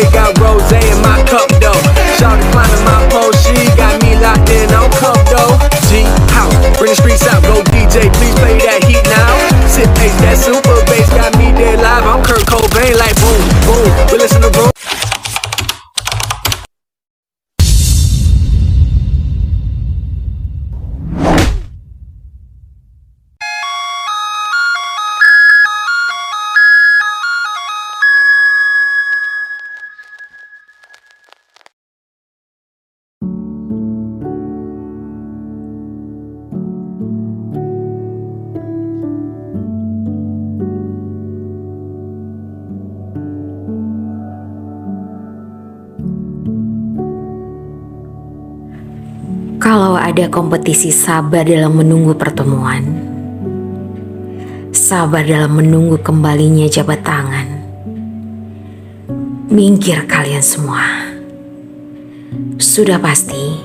They got rose in my cup though. Shawty climbing my pole, she got me locked in on cup though. G house, bring the streets out, go DJ, please play that heat now. Sit pace that super. Kalau ada kompetisi sabar dalam menunggu pertemuan, sabar dalam menunggu kembalinya jabat tangan, minggir kalian semua. Sudah pasti,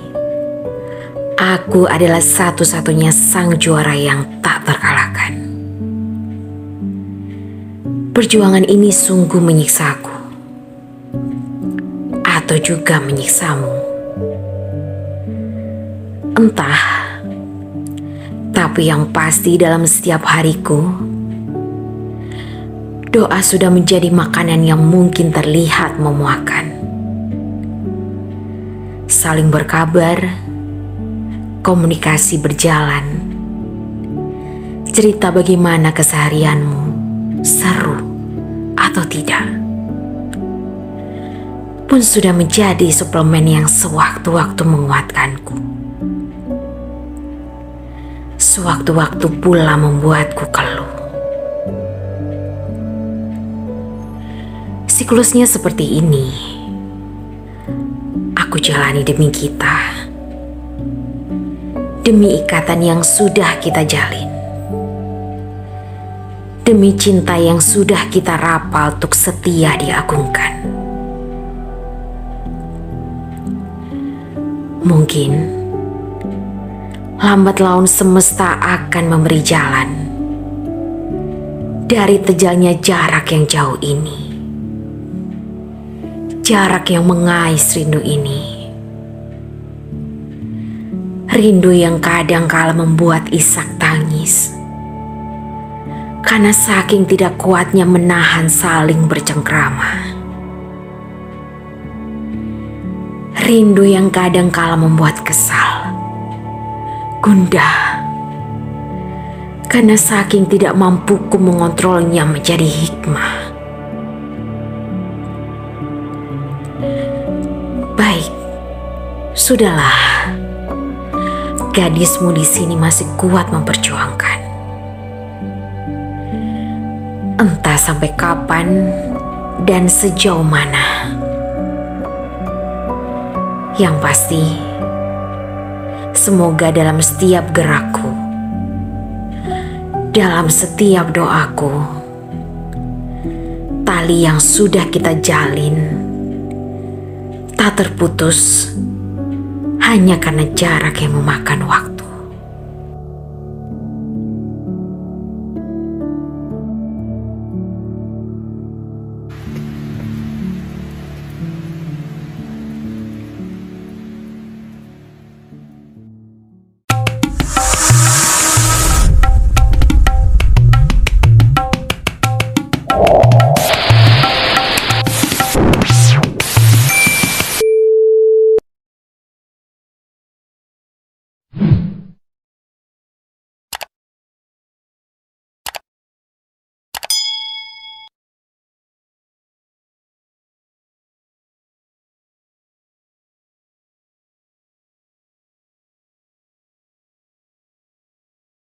aku adalah satu-satunya sang juara yang tak terkalahkan. Perjuangan ini sungguh menyiksaku, atau juga menyiksamu. Entah, tapi yang pasti dalam setiap hariku, doa sudah menjadi makanan yang mungkin terlihat memuakan. Saling berkabar, komunikasi berjalan, cerita bagaimana keseharianmu, seru atau tidak, pun sudah menjadi suplemen yang sewaktu-waktu menguatkanku sewaktu-waktu pula membuatku keluh. Siklusnya seperti ini. Aku jalani demi kita. Demi ikatan yang sudah kita jalin. Demi cinta yang sudah kita rapal untuk setia diagungkan. Mungkin lambat laun semesta akan memberi jalan dari tejalnya jarak yang jauh ini. Jarak yang mengais rindu ini. Rindu yang kadang kala membuat Isak tangis. Karena saking tidak kuatnya menahan saling bercengkrama. Rindu yang kadang kala membuat kesal gundah. Karena saking tidak mampuku mengontrolnya menjadi hikmah. Baik, sudahlah. Gadismu di sini masih kuat memperjuangkan. Entah sampai kapan dan sejauh mana. Yang pasti, Semoga dalam setiap gerakku, dalam setiap doaku, tali yang sudah kita jalin tak terputus hanya karena jarak yang memakan waktu.